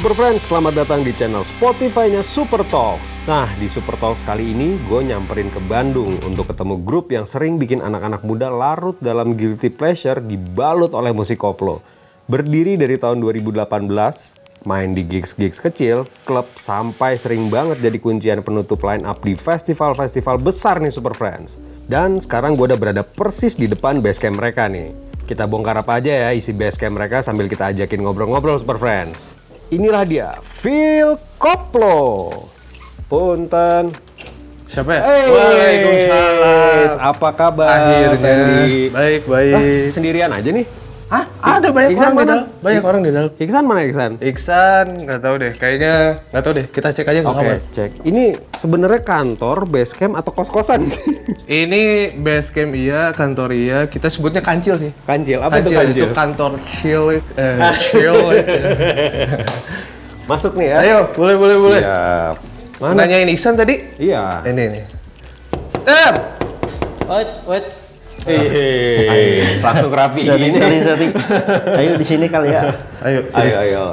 Super Friends, selamat datang di channel Spotify-nya Super Talks. Nah, di Super Talks kali ini gue nyamperin ke Bandung untuk ketemu grup yang sering bikin anak-anak muda larut dalam guilty pleasure dibalut oleh musik koplo. Berdiri dari tahun 2018, main di gigs-gigs kecil, klub sampai sering banget jadi kuncian penutup line up di festival-festival besar nih Super Friends. Dan sekarang gue udah berada persis di depan base camp mereka nih. Kita bongkar apa aja ya isi base camp mereka sambil kita ajakin ngobrol-ngobrol Super Friends. Inilah dia, Phil Koplo. Punten. Siapa ya? Hey, Waalaikumsalam. Apa kabar? Akhirnya. Tadi? Baik, Lah, baik. sendirian aja nih. Hah? Ada banyak Iksan orang di mana? dalam. Banyak orang di dalam. Iksan mana Iksan? Iksan, nggak tahu deh. Kayaknya nggak tahu deh. Kita cek aja ke Oke, kamar. cek. Ini sebenarnya kantor, base camp atau kos-kosan sih? Ini base camp iya, kantor iya. Kita sebutnya kancil sih. Kancil, apa itu kancil, kancil? itu kantor chill, eh, chill. Masuk nih ya. Ayo, boleh, boleh, boleh. Siap. Mana? Nanyain Iksan tadi? Iya. Ini nih. Eh, Wait, wait. Hehehe. Langsung rapi ini. sorry, sorry. Ayo di sini kali ya. ayo, sini. Ayo, ayo.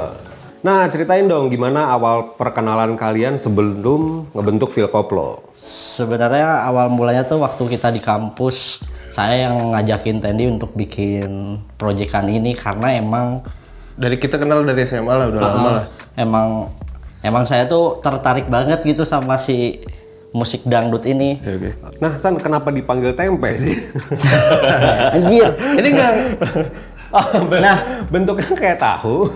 Nah, ceritain dong gimana awal perkenalan kalian sebelum ngebentuk Phil Koplo. Sebenarnya awal mulanya tuh waktu kita di kampus, saya yang ngajakin Tendi untuk bikin proyekan ini karena emang Dari kita kenal dari SMA lah, udah lama lah. emang emang saya tuh tertarik banget gitu sama si musik dangdut ini. Oke, oke. Nah, San kenapa dipanggil tempe sih? Anjir. Ini enggak Nah, Bentuknya kayak tahu.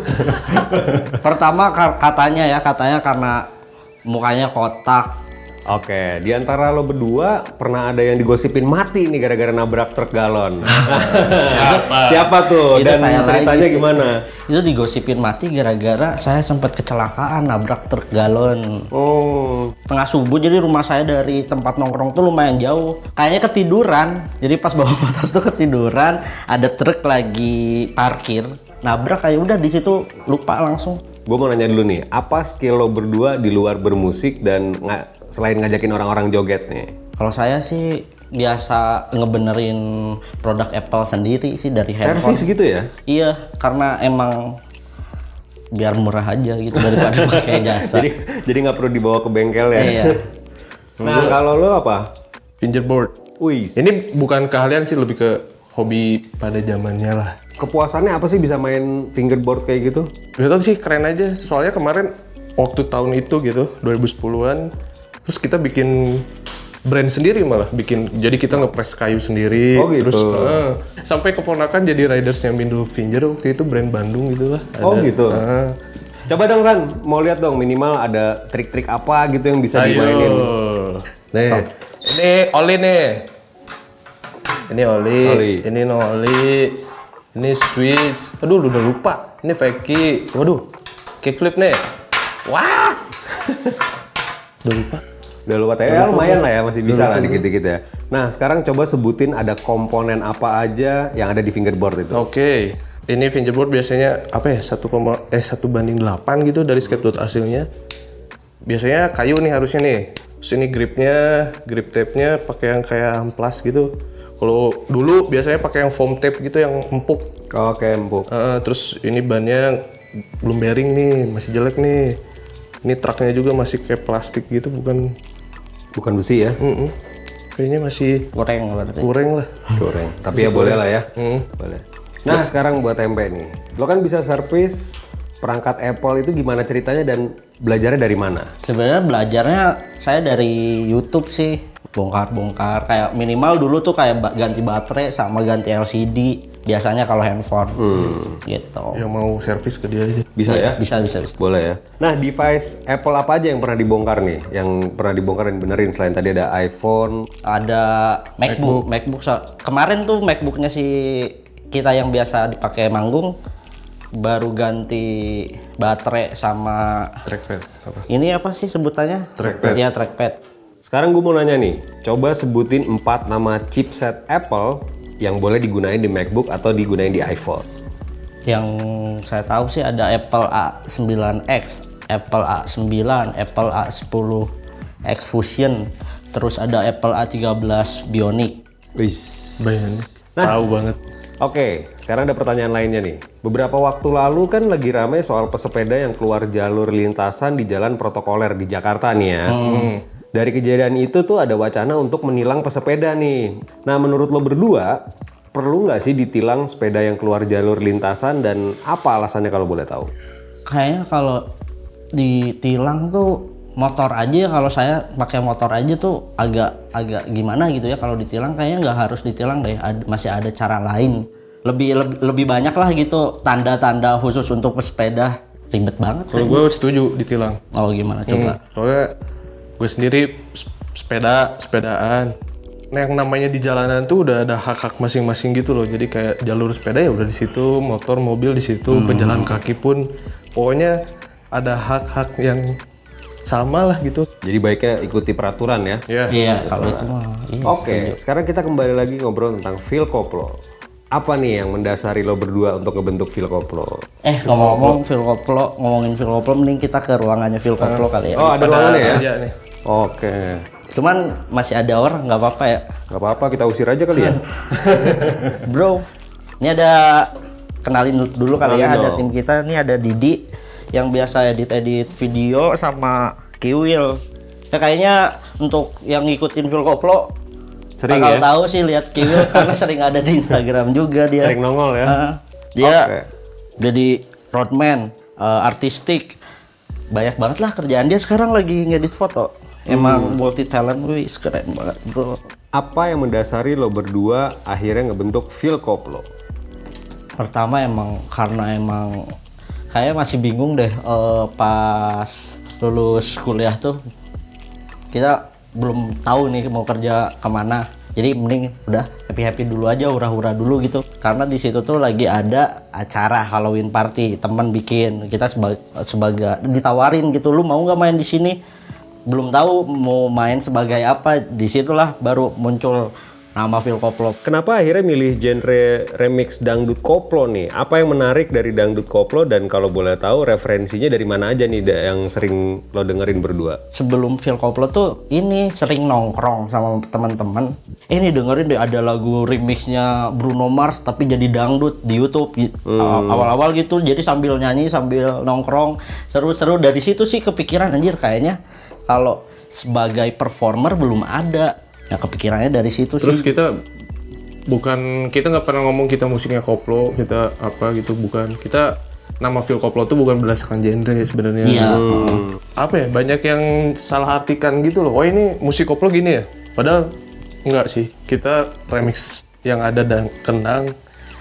pertama ka- katanya ya, katanya karena mukanya kotak. Oke, di antara lo berdua pernah ada yang digosipin mati nih gara-gara nabrak truk galon. Siapa? Siapa tuh? Itu Dan saya ceritanya lagi gimana? Itu digosipin mati gara-gara saya sempat kecelakaan nabrak truk galon. Oh, tengah subuh jadi rumah saya dari tempat nongkrong tuh lumayan jauh kayaknya ketiduran jadi pas bawa motor tuh ketiduran ada truk lagi parkir nabrak kayak udah di situ lupa langsung gue mau nanya dulu nih, apa skill lo berdua di luar bermusik dan nga- selain ngajakin orang-orang joget nih? kalau saya sih biasa ngebenerin produk Apple sendiri sih dari handphone Servis gitu ya? iya karena emang biar murah aja gitu daripada pakai jasa Jadi jadi nggak perlu dibawa ke bengkel ya? iya Nah, kalau lo apa? fingerboard. Wih, Ini bukan keahlian sih, lebih ke hobi pada zamannya lah. kepuasannya apa sih bisa main fingerboard kayak gitu? Gak tau sih keren aja. Soalnya kemarin waktu tahun itu gitu, 2010-an, terus kita bikin brand sendiri malah bikin jadi kita ngepres kayu sendiri Oh, gitu. terus eh, sampai keponakan jadi ridersnya Mindul Finger waktu itu brand Bandung gitu lah. Oh Ada. gitu. Eh, Coba dong San, mau lihat dong minimal ada trik-trik apa gitu yang bisa dimainin. nih. Ini oli nih. Ini oli, Oli. ini no oli. Ini switch aduh udah lupa. Ini fakey waduh kickflip nih. Wah. Udah lupa Udah lupa tapi ya lumayan lah ya masih bisa lah dikit-dikit ya. Nah sekarang coba sebutin ada komponen apa aja yang ada di fingerboard itu. Oke, ini fingerboard biasanya apa ya? 1, eh 1 banding 8 gitu dari skateboard hasilnya. Biasanya kayu nih harusnya nih. Terus ini gripnya, grip tape-nya pakai yang kayak amplas gitu. Kalau dulu biasanya pakai yang foam tape gitu yang empuk. Oke empuk. Eh, terus ini bannya belum bearing nih, masih jelek nih. Ini truknya juga masih kayak plastik gitu, bukan. Bukan besi ya? Mm-mm. Kayaknya masih kurang berarti kurang lah. Goreng. Tapi ya boleh lah ya. Boleh. Nah sekarang buat tempe nih. Lo kan bisa servis perangkat Apple itu gimana ceritanya dan belajarnya dari mana? Sebenarnya belajarnya saya dari YouTube sih, bongkar-bongkar. Kayak minimal dulu tuh kayak ganti baterai sama ganti LCD. Biasanya kalau handphone, gitu. Yang mau servis ke dia aja. Bisa ya? Bisa, bisa, bisa. Boleh ya. Nah device Apple apa aja yang pernah dibongkar nih? Yang pernah dibongkar dan benerin selain tadi ada iPhone. Ada MacBook, MacBook. so- kemarin tuh MacBooknya si kita yang biasa dipakai manggung baru ganti baterai sama Trackpad apa? ini apa sih sebutannya? Trackpad. Iya trackpad. Sekarang gue mau nanya nih, coba sebutin empat nama chipset Apple yang boleh digunain di MacBook atau digunain di iPhone. Yang saya tahu sih ada Apple A9X, Apple A9, Apple A10X Fusion, terus ada Apple A13 Bionic. Wis. Bayangin. Tahu banget. Oke, sekarang ada pertanyaan lainnya nih. Beberapa waktu lalu kan lagi ramai soal pesepeda yang keluar jalur lintasan di jalan protokoler di Jakarta nih ya. Dari kejadian itu tuh ada wacana untuk menilang pesepeda nih. Nah menurut lo berdua, perlu nggak sih ditilang sepeda yang keluar jalur lintasan dan apa alasannya kalau boleh tahu? Kayaknya kalau ditilang tuh motor aja kalau saya pakai motor aja tuh agak agak gimana gitu ya. Kalau ditilang kayaknya nggak harus ditilang deh. Masih ada cara lain. Lebih lebih, lebih banyak lah gitu tanda-tanda khusus untuk pesepeda. Ribet banget Kalau gue setuju ditilang. oh gimana? Coba. Soalnya gue sendiri sepeda, sepedaan. Nah, yang namanya di jalanan tuh udah ada hak-hak masing-masing gitu loh. Jadi kayak jalur sepeda ya udah di situ, motor, mobil di situ, pejalan kaki pun pokoknya ada hak-hak yang sama lah gitu. Jadi baiknya ikuti peraturan ya. Ya. iya kalau itu mah. Oke, sekarang kita kembali lagi ngobrol tentang feel koplo. Apa nih yang mendasari lo berdua untuk ngebentuk feel koplo? eh ngomong-ngomong Phil Koplo ngomongin Phil Koplo mending kita ke ruangannya Phil Koplo kali ya Oh ada ruangannya ya? Nih. Oke, cuman masih ada orang nggak apa-apa ya nggak apa-apa kita usir aja kali ya. Bro, ini ada kenalin dulu kali ya Kenalin ada dong. tim kita ini ada Didi yang biasa edit-edit video sama Kiwil. Ya kayaknya untuk yang ngikutin Phil Koplo Sering bakal ya? tahu sih lihat Kiwil karena sering ada di Instagram juga dia. Sering nongol ya. Ah, dia Oke. jadi roadman, eh, artistik. Banyak banget lah kerjaan dia sekarang lagi ngedit foto. Emang multi talent, wih keren banget bro. Apa yang mendasari lo berdua akhirnya ngebentuk feel koplo? pertama emang karena emang kayak masih bingung deh eh, pas lulus kuliah tuh. Kita belum tahu nih mau kerja ke mana. Jadi mending udah happy happy dulu aja hura-hura dulu gitu. Karena di situ tuh lagi ada acara Halloween party teman bikin. Kita sebagai sebagai ditawarin gitu lu mau nggak main di sini belum tahu mau main sebagai apa. Di situlah baru muncul nama Phil Koplo Kenapa akhirnya milih genre remix dangdut koplo nih? Apa yang menarik dari dangdut koplo dan kalau boleh tahu referensinya dari mana aja nih yang sering lo dengerin berdua? sebelum Phil Koplo tuh ini sering nongkrong sama teman-teman. Ini dengerin deh ada lagu remixnya Bruno Mars tapi jadi dangdut di YouTube Y- awal-awal gitu. Jadi sambil nyanyi sambil nongkrong seru-seru dari situ sih kepikiran anjir kayaknya kalau sebagai performer belum ada. Ya kepikirannya dari situ Terus sih. kita bukan kita nggak pernah ngomong kita musiknya koplo, kita apa gitu bukan. Kita nama Phil Koplo tuh bukan berdasarkan genre sebenarnya. Iya. Apa ya? Banyak yang salah artikan gitu loh. Oh ini musik koplo gini ya. Padahal enggak sih. Kita remix yang ada dan kendang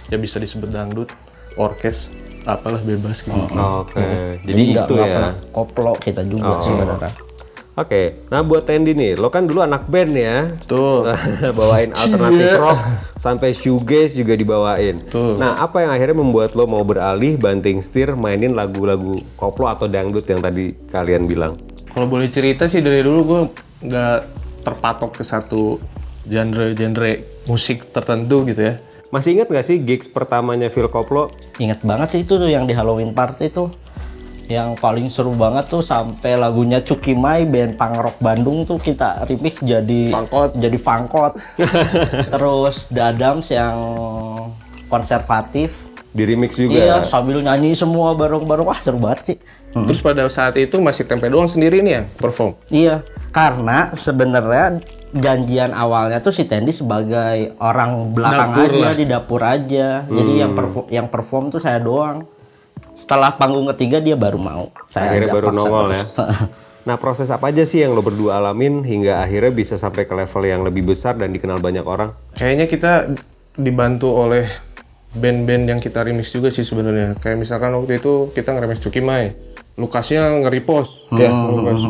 ya bisa disebut dangdut, orkes, apalah bebas gitu. Oke, jadi nggak- itu ya. pernah koplo kita juga sebenarnya. Oke, nah buat Tendi nih, lo kan dulu anak band ya. Tuh. bawain alternatif rock sampai shoegaze juga dibawain. Tuh. Nah, apa yang akhirnya membuat lo mau beralih banting setir mainin lagu-lagu koplo atau dangdut yang tadi kalian bilang? Kalau boleh cerita sih dari dulu gue nggak terpatok ke satu genre-genre musik tertentu gitu ya. Masih ingat gak sih gigs pertamanya Phil Koplo? Ingat banget sih itu tuh yang di Halloween party tuh. Yang paling seru banget tuh sampai lagunya Cuki Mai band punk rock Bandung tuh kita remix jadi Fangkot. jadi fangkot. Terus The Adams yang konservatif. Di remix juga. Iya, sambil nyanyi semua bareng-bareng. Wah, seru banget sih. Terus pada saat itu masih tempe doang sendiri nih yang perform. Iya, karena sebenarnya janjian awalnya tuh si Tendi sebagai orang belakang Dapur aja lah. di dapur aja. Jadi yang perform, yang perform tuh saya doang. Setelah panggung ketiga dia baru mau. Saya Akhirnya baru paksa nongol terus. ya. Nah, proses apa aja sih yang lo berdua alamin hingga akhirnya bisa sampai ke level yang lebih besar dan dikenal banyak orang? Kayaknya kita dibantu oleh band-band yang kita remix juga sih sebenarnya. Kayak misalkan waktu itu kita nge-remix Cuki Mai. Lukasnya nge-repost. Ya, Lukas.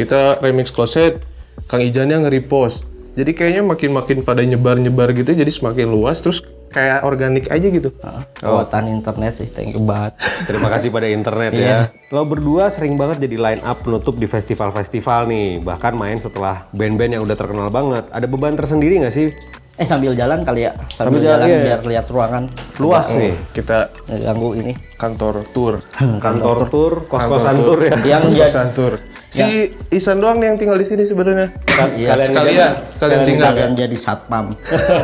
Kita remix Kloset, Kang Ijannya nge-repost. Jadi kayaknya makin-makin pada nyebar-nyebar gitu jadi semakin luas terus kayak organik aja gitu. Kekuatan internet sih, thank you banget. Terima kasih pada internet ya. Lo berdua sering banget jadi line up penutup di festival-festival nih. Bahkan main setelah band-band yang udah terkenal banget. Ada beban tersendiri nggak sih? Eh sambil jalan kali ya, sambil, Sambil jalan, jalan, iya. biar lihat ruangan. Luas nih. Kita Ganggu ini. kantor tour. Kantor tur, kos-kosan tur ya. Yang dia Kosan tour. Si Isan doang nih yang tinggal di sini sebenarnya. Iya, sekalian, sekalian tinggal. sekalian jadi satpam.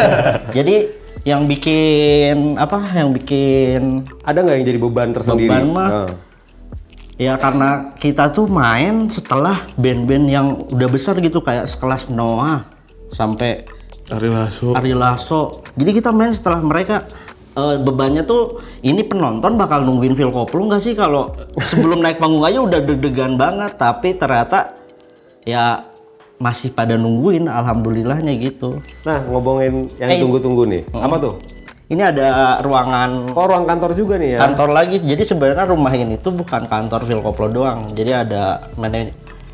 jadi yang bikin apa yang bikin Ada nggak yang jadi beban tersendiri? Beban mah. Nah. ya karena kita tuh main setelah band-band yang udah besar gitu kayak sekelas Noah sampai Ari Lasso. Ari Lasso. Jadi kita main setelah mereka eh, bebannya tuh ini penonton bakal nungguin Phil Koplo nggak sih kalau sebelum naik panggung aja udah deg-degan banget tapi ternyata ya masih pada nungguin alhamdulillahnya gitu. Nah, ngomongin yang Eh, tunggu-tunggu nih. Apa tuh? Ini ada ruangan Oh, ruang kantor juga nih ya. kantor lagi. Jadi sebenarnya rumah ini tuh bukan kantor Phil Koplo doang. Jadi ada mana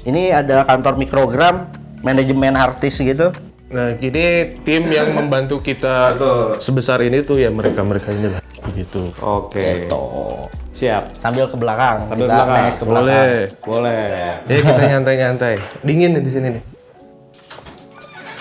ini ada kantor mikrogram, manajemen artis gitu. Nah, jadi tim yang membantu kita sebesar ini tuh ya mereka-mereka ini lah. Begitu. Oke. Tuh. Siap. Sambil ke belakang. Sambil kita belakang. naik ke belakang. Boleh. Boleh. Ya kita nyantai-nyantai. Dingin nih di sini nih.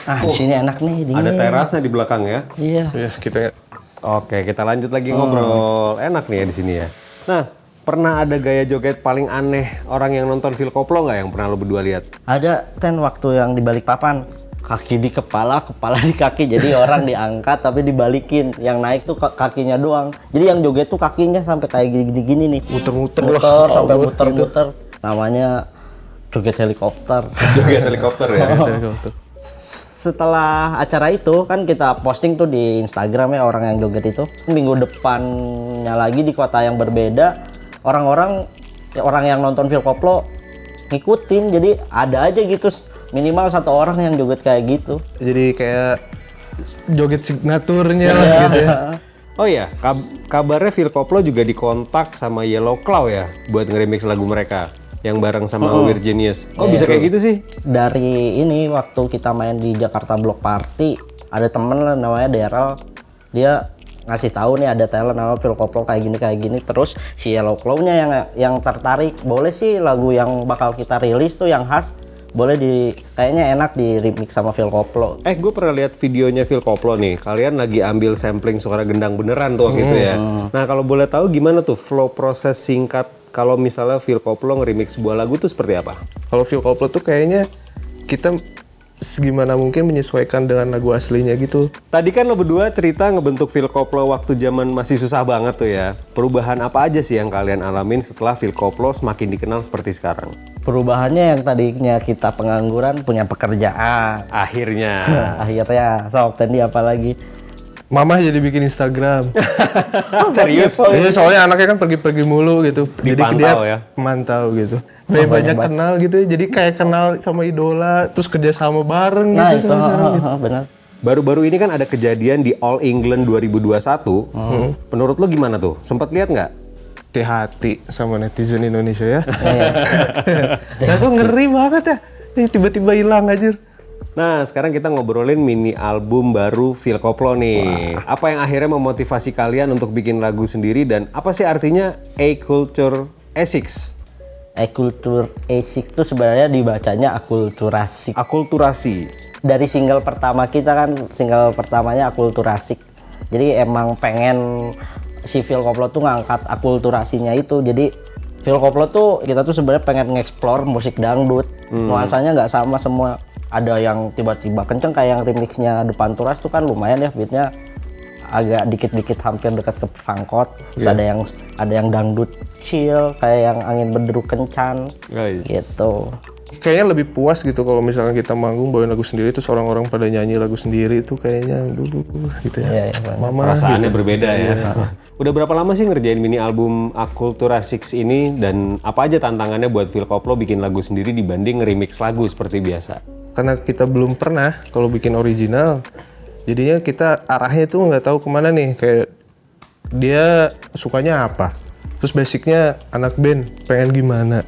Ah, di sini enak nih, dingin. Ada terasnya di belakang ya. Iya. Ya, kita Oke, kita lanjut lagi ngobrol. Enak nih ya di sini ya. Nah, pernah ada gaya joget paling aneh orang yang nonton Phil Koplo nggak yang pernah lo berdua lihat? Ada ten waktu yang di balik papan. Kaki di kepala, kepala di kaki. Jadi orang diangkat tapi dibalikin. Yang naik tuh ka- kakinya doang. Jadi yang joget tuh kakinya sampai kayak gini-gini nih. muter-muter Muter sampai muter-muter. Namanya joget helikopter. Joget helikopter ya. setelah acara itu kan kita posting tuh di Instagram ya orang yang joget itu. Minggu depannya lagi di kota yang berbeda orang-orang ya orang yang nonton Phil Koplo ngikutin. Jadi ada aja gitu minimal satu orang yang joget kayak gitu. Jadi kayak joget signaturnya lah gitu ya. Oh iya, kab- kabarnya Phil Koplo juga dikontak sama Yellow Claw ya buat nge-remix lagu mereka yang bareng sama Weird Genius. Kok bisa kayak gitu sih? dari ini waktu kita main di Jakarta Block Party ada temen lah namanya Daryl dia ngasih tahu nih ada talent nama Phil Koplo kayak gini kayak gini terus si Yellow Claw-nya yang yang tertarik boleh sih lagu yang bakal kita rilis tuh yang khas boleh di kayaknya enak di remix sama Phil Koplo Eh, gue pernah lihat videonya Phil Koplo nih. Kalian lagi ambil sampling suara gendang beneran tuh waktu itu ya. Nah, kalau boleh tahu gimana tuh flow proses singkat kalau misalnya Phil Koplo nge-remix sebuah lagu tuh seperti apa? Kalau Phil Koplo tuh kayaknya kita segimana mungkin menyesuaikan dengan lagu aslinya gitu. Tadi kan lo berdua cerita ngebentuk Phil Koplo waktu zaman masih susah banget tuh ya. Perubahan apa aja sih yang kalian alamin setelah Phil Koplo semakin dikenal seperti sekarang? perubahannya yang tadinya kita pengangguran punya pekerjaan Akhirnya. akhirnya sok tadi apalagi Mama jadi bikin Instagram. Serius? Iya soalnya anaknya kan pergi-pergi mulu gitu. jadi Dipantau dia ya? Mantau gitu. Banyak, banyak kenal gitu ya. Jadi kayak kenal sama idola, terus kerja sama bareng nah gitu. itu sama sekarang gitu. benar Baru-baru ini kan ada kejadian di All England 2021. Menurut lo gimana tuh? Sempat lihat nggak? Hati-hati sama netizen Indonesia ya. Nah, tuh ngeri banget ya. Ih, Tiba-tiba hilang aja. Nah, sekarang kita ngobrolin mini album baru Phil Koplo nih. Apa yang akhirnya memotivasi kalian untuk bikin lagu sendiri dan apa sih artinya A Culture Essex? Akultur A6 itu sebenarnya dibacanya akulturasik. Akulturasi. Dari single pertama kita kan single pertamanya akulturasik. Jadi emang pengen si Phil Koplo tuh ngangkat akulturasinya itu. Jadi Phil Koplo tuh kita tuh sebenarnya pengen nge-explore musik dangdut. Nuansanya nggak sama semua. Ada yang tiba-tiba kenceng kayak yang remixnya Depan Turas tuh kan lumayan ya beatnya agak dikit-dikit hampir dekat ke fangkot. Terus ada yang ada yang dangdut chill kayak yang angin berderu kencan Guys. gitu. Kayaknya lebih puas gitu kalau misalnya kita manggung bawain lagu sendiri terus orang-orang pada nyanyi lagu sendiri itu kayaknya dulu gitu ya. Iya, iya, benar. Mama Perasaannya berbeda ya. Udah berapa lama sih ngerjain mini album Akultura Six ini dan apa aja tantangannya buat Phil Koplo bikin lagu sendiri dibanding nge-remix lagu seperti biasa? Karena kita belum pernah kalau bikin original jadinya kita arahnya tuh nggak tahu ke mana nih. Kayak dia sukanya apa? Terus basicnya anak band pengen gimana?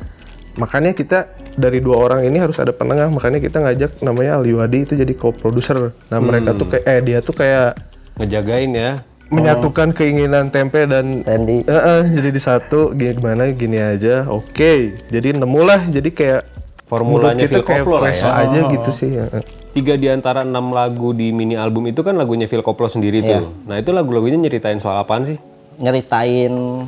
Makanya kita dari dua orang ini harus ada penengah. Makanya kita ngajak namanya Aliwadi itu jadi co-producer. Nah mereka tuh kayak eh dia tuh kayak Ngejagain ya. menyatukan keinginan tempe dan Randy Eh, eh, jadi di satu gimana? Gini aja. Oke jadi nemu lah jadi kayak Formulanya Phil Koplo ya. aja gitu sih ya. Tiga di antara enam lagu di mini album itu kan lagunya Phil Koplo sendiri tuh. Nah itu lagu-lagunya nyeritain soal apaan sih? nyeritain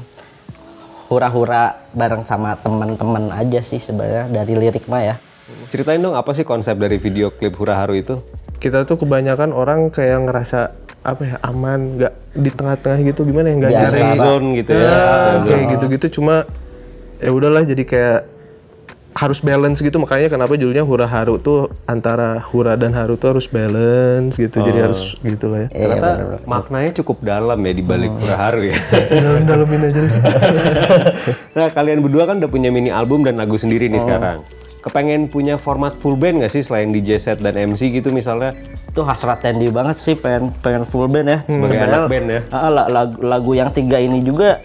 hura-hura bareng sama teman-teman aja sih sebenarnya dari lirik mah ya. Ceritain dong apa sih konsep dari video klip Hura Haru itu? kita tuh kebanyakan orang kayak ngerasa apa ya aman nggak di tengah-tengah gitu gimana ya nggak Di Safe zone gitu ya. Ya, kayak gitu-gitu cuma ya udahlah jadi kayak harus balance gitu. Makanya kenapa judulnya hura haru tuh antara hura dan haru tuh harus balance gitu. Jadi harus gitu lah ya. Ternyata maknanya cukup dalam ya di balik pura haru ya. dalam dalamin aja nah, kalian berdua kan udah punya mini album dan lagu sendiri nih sekarang. Kepengen punya format full band nggak sih selain DJ set dan MC gitu misalnya? itu hasrat Tendi banget sih pengen pengen full band ya. Sebagai Sebenarnya, anak band ya. ah, la- lagu, lagu yang tiga ini juga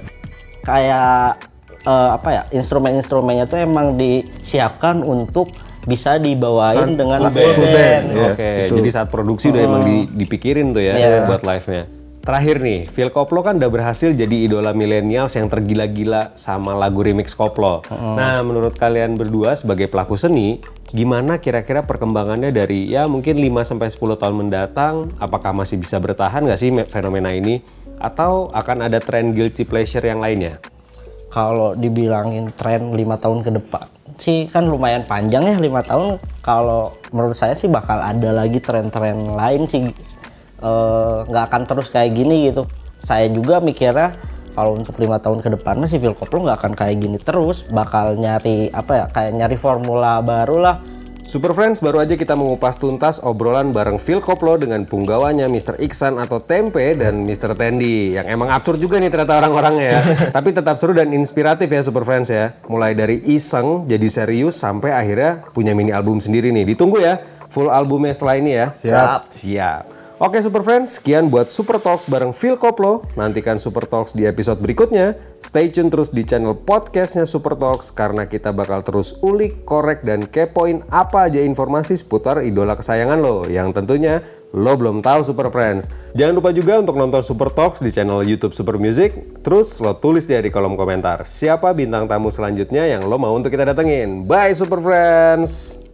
kayak eh, apa ya instrumen-instrumennya tuh emang disiapkan untuk bisa dibawain dengan full band, Full band. Iya, Oke, jadi saat produksi udah emang di- dipikirin tuh ya Iya. buat live-nya. Terakhir nih, Phil Koplo kan udah berhasil jadi idola milenials yang tergila-gila sama lagu remix Koplo. Nah, menurut kalian berdua sebagai pelaku seni, gimana kira-kira perkembangannya dari ya mungkin 5 sampai 10 tahun mendatang? Apakah masih bisa bertahan nggak sih me- fenomena ini? Atau akan ada tren guilty pleasure yang lainnya? Kalau dibilangin tren lima tahun ke depan sih kan lumayan panjang ya lima tahun. Kalau menurut saya sih bakal ada lagi tren-tren lain sih Eh, nggak akan terus kayak gini gitu. Saya juga mikirnya kalau untuk lima tahun ke depan sih Phil Koplo nggak akan kayak gini terus. Bakal nyari apa ya kayak nyari formula baru lah Super Friends, baru aja kita mengupas tuntas obrolan bareng Phil Koplo dengan punggawanya Mr. Iksan atau Tempe dan Mr. Tendi. Yang emang absurd juga nih ternyata orang-orangnya ya. Tapi tetap seru dan inspiratif ya Super Friends ya. Mulai dari iseng jadi serius sampai akhirnya punya mini album sendiri nih. Ditunggu ya full albumnya setelah ini ya. Siap. Siap. Oke Super Friends, sekian buat Super Talks bareng Phil Koplo. Nantikan Super Talks di episode berikutnya. Stay tune terus di channel podcastnya Super Talks karena kita bakal terus ulik, korek, dan kepoin apa aja informasi seputar idola kesayangan lo yang tentunya lo belum tahu Super Friends. Jangan lupa juga untuk nonton Super Talks di channel YouTube Super Music. Terus lo tulis dia di kolom komentar siapa bintang tamu selanjutnya yang lo mau untuk kita datengin. Bye Super Friends!